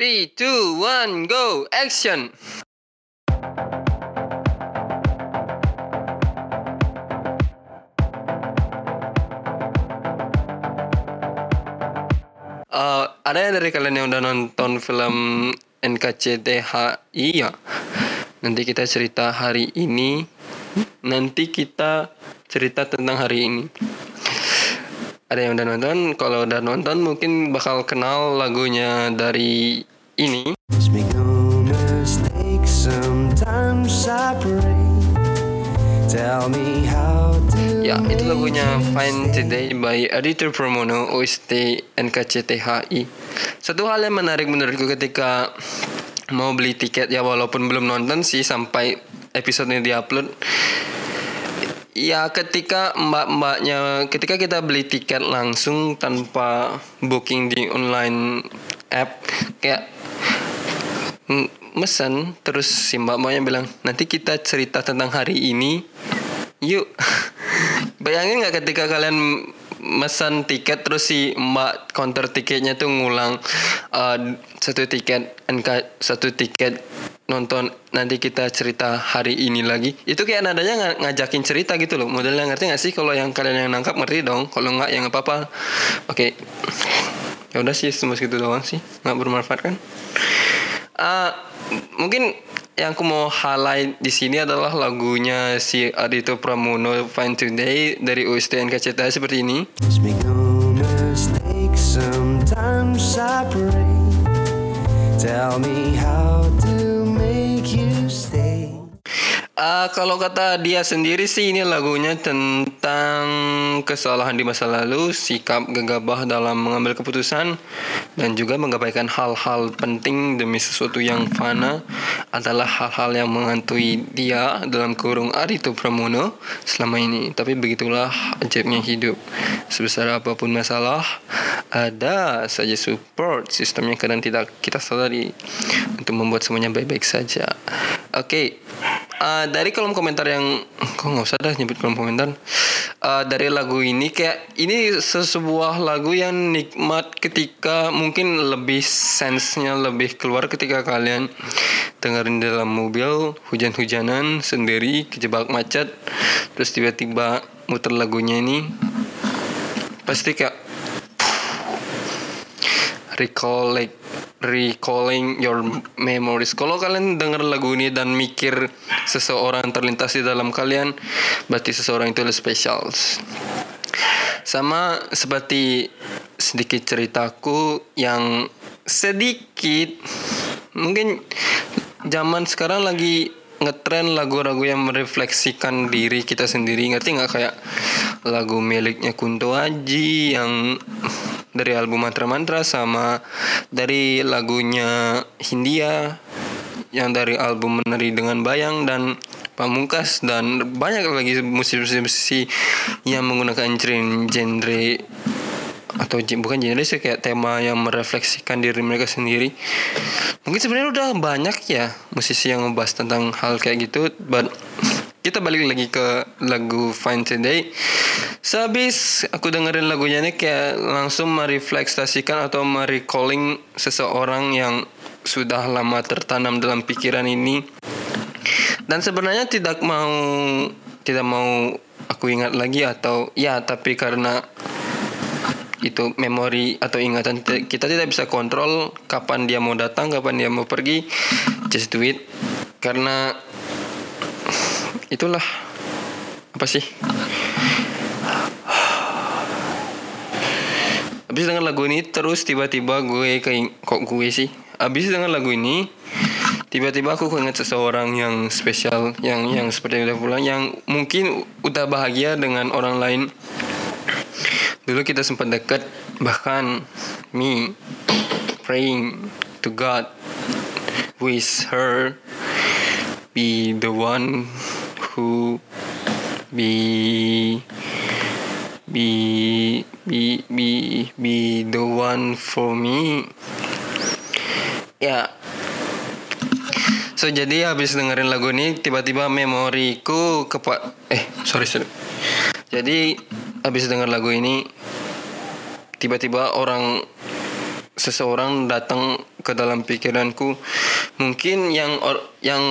Three, two, one, go, action! Uh, ada yang dari kalian yang udah nonton film NKCTHI ya? Nanti kita cerita hari ini. Nanti kita cerita tentang hari ini. Ada yang udah nonton? Kalau udah nonton mungkin bakal kenal lagunya dari ini. Ya, itu lagunya Fine. Today by Editor Pramono OST NKCTHI. Satu hal yang menarik menurutku ketika mau beli tiket ya walaupun belum nonton sih sampai episode ini diupload. Ya ketika mbak-mbaknya ketika kita beli tiket langsung tanpa booking di online app kayak mesen terus si mbak-mbaknya bilang nanti kita cerita tentang hari ini yuk. Bayangin nggak ketika kalian mesen tiket terus si mbak counter tiketnya tuh ngulang uh, satu tiket NK satu tiket nonton nanti kita cerita hari ini lagi. Itu kayak nadanya nga- ngajakin cerita gitu loh. Modelnya ngerti nggak sih? Kalau yang kalian yang nangkap ngerti dong. Kalau nggak ya nggak apa-apa. Oke. Ya udah sih cuma segitu doang sih. Nggak bermanfaat kan Ah, mungkin yang aku mau highlight di sini adalah lagunya si Adito Pramono Fine Today dari OST NKCTH seperti ini. Tell me how to make you stay. Ah, kalau kata dia sendiri sih ini lagunya tentang kesalahan di masa lalu, sikap gegabah dalam mengambil keputusan dan juga mengabaikan hal-hal penting demi sesuatu yang fana adalah hal-hal yang menghantui dia dalam kurung Adito Pramono selama ini. Tapi begitulah ajaibnya hidup. Sebesar apa pun masalah, ada saja support sistem yang kadang tidak kita sadari untuk membuat semuanya baik-baik saja. Oke, uh, dari kolom komentar yang kok nggak usah dah nyebut kolom komentar. Uh, dari lagu ini kayak ini sebuah lagu yang nikmat ketika mungkin lebih sensenya lebih keluar ketika kalian dengerin dalam mobil hujan-hujanan sendiri kejebak macet terus tiba-tiba muter lagunya ini pasti kayak recollect recalling your memories. Kalau kalian dengar lagu ini dan mikir seseorang terlintas di dalam kalian, berarti seseorang itu spesial. Sama seperti sedikit ceritaku yang sedikit mungkin zaman sekarang lagi ngetren lagu-lagu yang merefleksikan diri kita sendiri ngerti nggak kayak lagu miliknya Kunto Aji yang dari album Mantra Mantra sama dari lagunya Hindia yang dari album Menari dengan Bayang dan Pamungkas dan banyak lagi musisi-musisi yang menggunakan genre atau bukan genre sih kayak tema yang merefleksikan diri mereka sendiri. Mungkin sebenarnya udah banyak ya musisi yang ngebahas tentang hal kayak gitu but kita balik lagi ke lagu Fine Today. Sehabis aku dengerin lagunya ini kayak langsung merefleksasikan atau merecalling seseorang yang sudah lama tertanam dalam pikiran ini. Dan sebenarnya tidak mau tidak mau aku ingat lagi atau ya tapi karena itu memori atau ingatan kita tidak bisa kontrol kapan dia mau datang kapan dia mau pergi. Just do it. Karena itulah apa sih Habis dengan lagu ini terus tiba-tiba gue kayak kok gue sih. Habis dengan lagu ini tiba-tiba aku keinget seseorang yang spesial yang yang seperti udah pulang yang mungkin udah bahagia dengan orang lain. Dulu kita sempat dekat bahkan me praying to God with her be the one who be be be be be the one for me. Ya. So jadi habis dengerin lagu ini tiba-tiba memoriku kepa eh sorry sorry. Jadi habis denger lagu ini tiba-tiba orang seseorang datang ke dalam pikiranku. Mungkin yang or- yang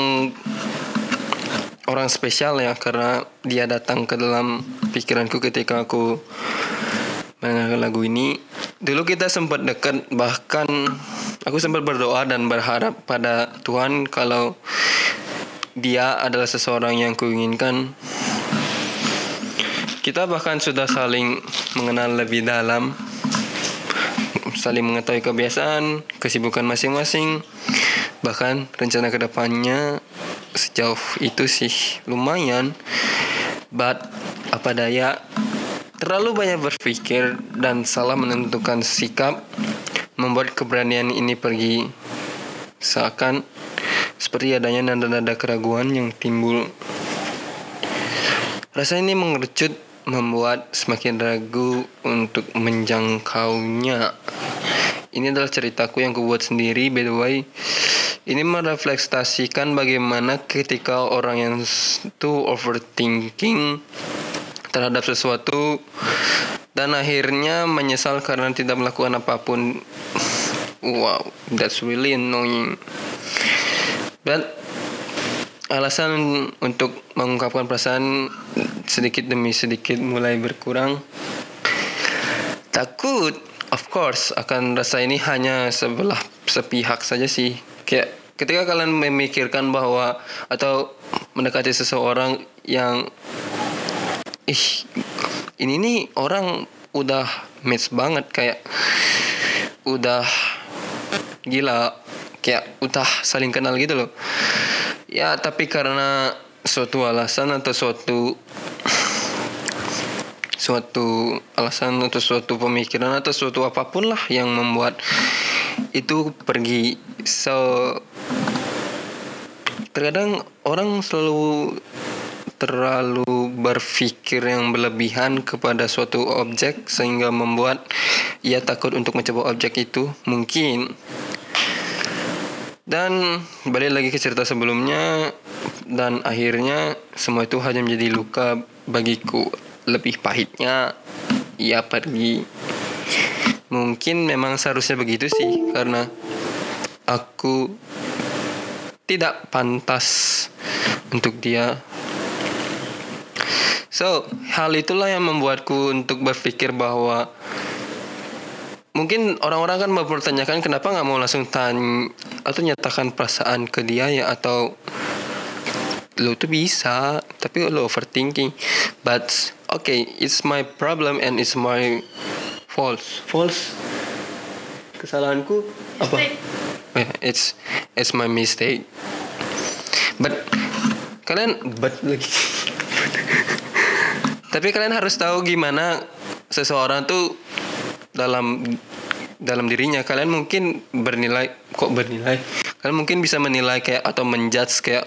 orang spesial ya karena dia datang ke dalam pikiranku ketika aku mendengar lagu ini. Dulu kita sempat dekat bahkan aku sempat berdoa dan berharap pada Tuhan kalau dia adalah seseorang yang kuinginkan. Kita bahkan sudah saling mengenal lebih dalam saling mengetahui kebiasaan kesibukan masing-masing bahkan rencana ke depannya sejauh itu sih lumayan but apa daya terlalu banyak berpikir dan salah menentukan sikap membuat keberanian ini pergi. Seakan seperti adanya nada-nada keraguan yang timbul. Rasa ini mengerucut membuat semakin ragu untuk menjangkaunya. Ini adalah ceritaku yang kubuat sendiri by the way ini merefleksasikan bagaimana ketika orang yang too overthinking terhadap sesuatu dan akhirnya menyesal karena tidak melakukan apa pun. Wow, that's really annoying. But alasan untuk mengungkapkan perasaan sedikit demi sedikit mulai berkurang. Takut, of course, akan rasa ini hanya sebelah sepihak saja sih. Kayak ketika kalian memikirkan bahwa atau mendekati seseorang yang ih ini nih orang udah match banget kayak udah gila kayak udah saling kenal gitu loh. Ya tapi karena suatu alasan atau suatu suatu alasan atau suatu pemikiran atau suatu apa pun lah yang membuat itu pergi. So terkadang orang selalu terlalu berpikir yang berlebihan kepada suatu objek sehingga membuat ia takut untuk mencoba objek itu mungkin. Dan balik lagi ke cerita sebelumnya dan akhirnya semua itu hanya menjadi luka bagiku. Lebih pahitnya ia pergi mungkin memang seharusnya begitu sih karena aku tidak pantas untuk dia. So, hal itulah yang membuatku untuk berpikir bahwa mungkin orang-orang kan mempertanyakan kenapa nggak mau langsung tanya atau nyatakan perasaan ke dia ya atau lo tuh bisa tapi lo overthinking. But okay it's my problem and it's my fault false? Kesalahanku apa? Yeah, it's it's my mistake. But kalian but lagi. Tapi kalian harus tahu gimana seseorang tuh dalam dalam dirinya. Kalian mungkin bernilai kok bernilai? Kalian mungkin bisa menilai kayak atau menjudge kayak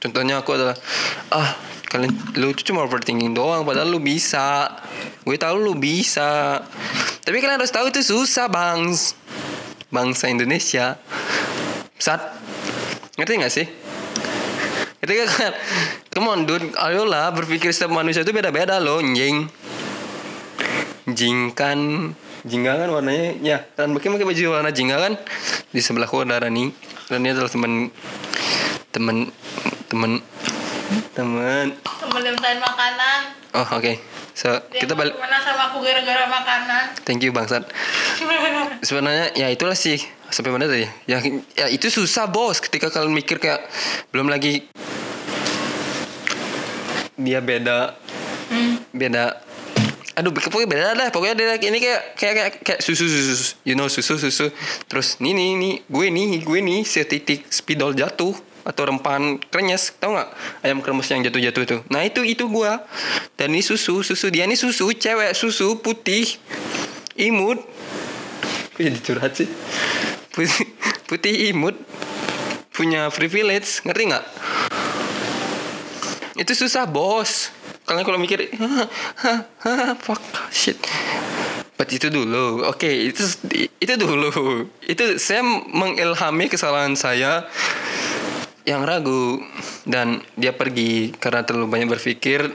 contohnya aku adalah ah kalian lu tuh cuma overthinking doang padahal lu bisa gue tahu lu bisa. Tapi kalian harus tahu itu susah bangs. Bangsa Indonesia. Saat ngerti nggak sih? Ketika kan, come on dude, ayolah berpikir setiap manusia itu beda-beda loh, anjing. Jingkan, jingga kan warnanya, ya, dan mungkin pakai baju warna jingga kan? Di sebelahku ada Rani, Rani adalah teman, teman, teman, teman. Temen mintain makanan. Oh oke, so Dia kita balik. sama aku gara-gara makanan. Thank you bangsat. Sebenarnya ya itulah sih sampai mana tadi? Ya, ya itu susah bos ketika kalian mikir kayak belum lagi dia beda beda aduh pokoknya beda dah pokoknya dia ini kayak kayak kayak, kayak susu susu you know susu susu terus nih nih nih gue nih gue nih setitik spidol jatuh atau rempahan krenyes tau nggak? Ayam kremes yang jatuh jatuh itu. Nah itu itu gue dan ini susu susu dia. Ini susu cewek susu putih imut. Kok jadi curhat sih? Putih, imut punya privilege ngerti nggak? Itu susah bos. Kalian kalau mikir "Hah, hah, hah, fuck shit. But itu dulu, oke itu itu dulu. Itu saya mengilhami kesalahan saya yang ragu. Dan dia pergi karena terlalu banyak berpikir.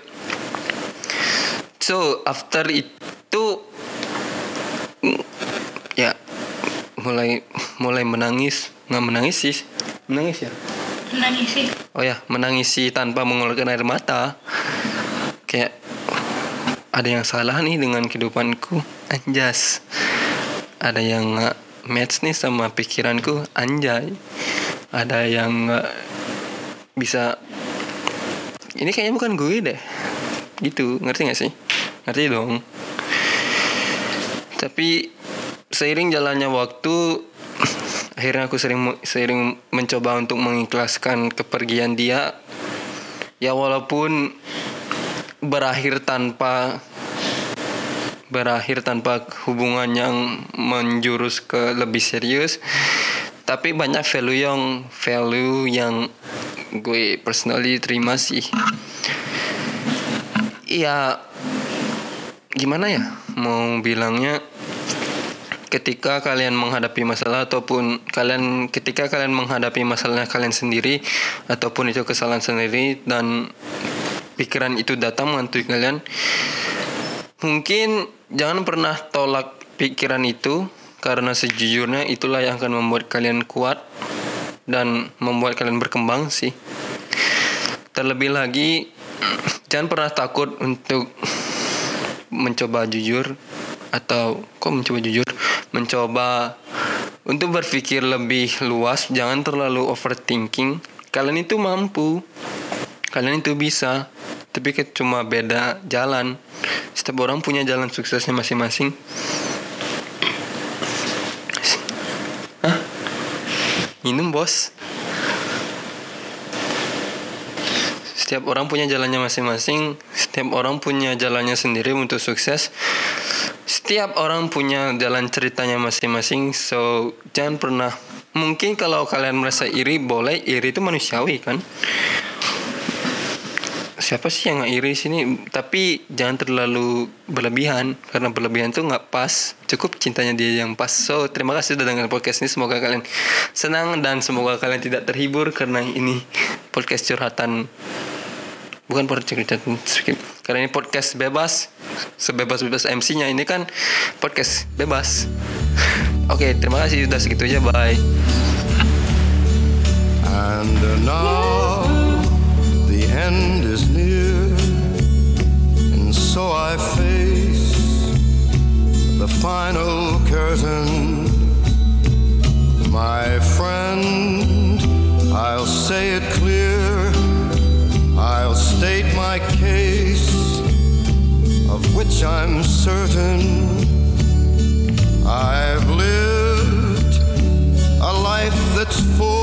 So after itu ya mulai mulai menangis. Nggak menangis sih. Menangis ya? Menangisi. oh ya menangisi tanpa mengeluarkan air mata. Kayak ada yang salah nih dengan kehidupanku. Anjas. Ada yang nggak match nih sama pikiranku. Anjay ada yang bisa. Ini kayaknya bukan gue deh. Gitu. Ngerti gak sih? Ngerti dong. Tapi seiring jalannya waktu akhirnya aku sering sering mencoba untuk mengikhlaskan kepergian dia. Ya walaupun berakhir tanpa berakhir tanpa hubungan yang menjurus ke lebih serius tapi banyak value yang value yang gue personally terima sih. Ya gimana ya? Mau bilangnya ketika kalian menghadapi masalah ataupun kalian ketika kalian menghadapi masalahnya kalian sendiri ataupun itu kesalahan sendiri dan pikiran itu datang menghantui kalian mungkin jangan pernah tolak pikiran itu karena sejujurnya itulah yang akan membuat kalian kuat dan membuat kalian berkembang sih. Terlebih lagi jangan pernah takut untuk mencoba jujur atau kok mencoba jujur? Mencoba untuk berpikir lebih luas jangan terlalu overthinking. Kalian itu mampu. Kalian itu bisa. Tapi cuma beda jalan. Setiap orang punya jalan suksesnya masing-masing minum bos. Setiap orang punya jalannya masing-masing setiap orang punya jalannya sendiri untuk sukses. Setiap orang punya jalan ceritanya masing-masing so jangan pernah mungkin kalau kalian merasa iri boleh iri itu manusiawi kan siapa sih yang iri sini tapi jangan terlalu berlebihan karena berlebihan tuh nggak pas. Cukup cintanya dia yang pas. So terima kasih sudah dengar podcast ini. Semoga kalian senang dan semoga kalian tidak terhibur karena ini podcast curhatan. Bukan podcast curhatan karena ini podcast bebas sebebas-bebas MC-nya ini kan podcast bebas. Oke terima kasih. Sudah segitu aja. Bye. And now I face the final curtain. My friend, I'll say it clear, I'll state my case, of which I'm certain. I've lived a life that's full.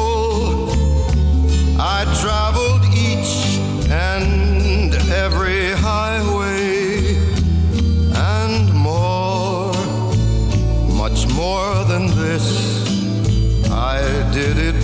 Did it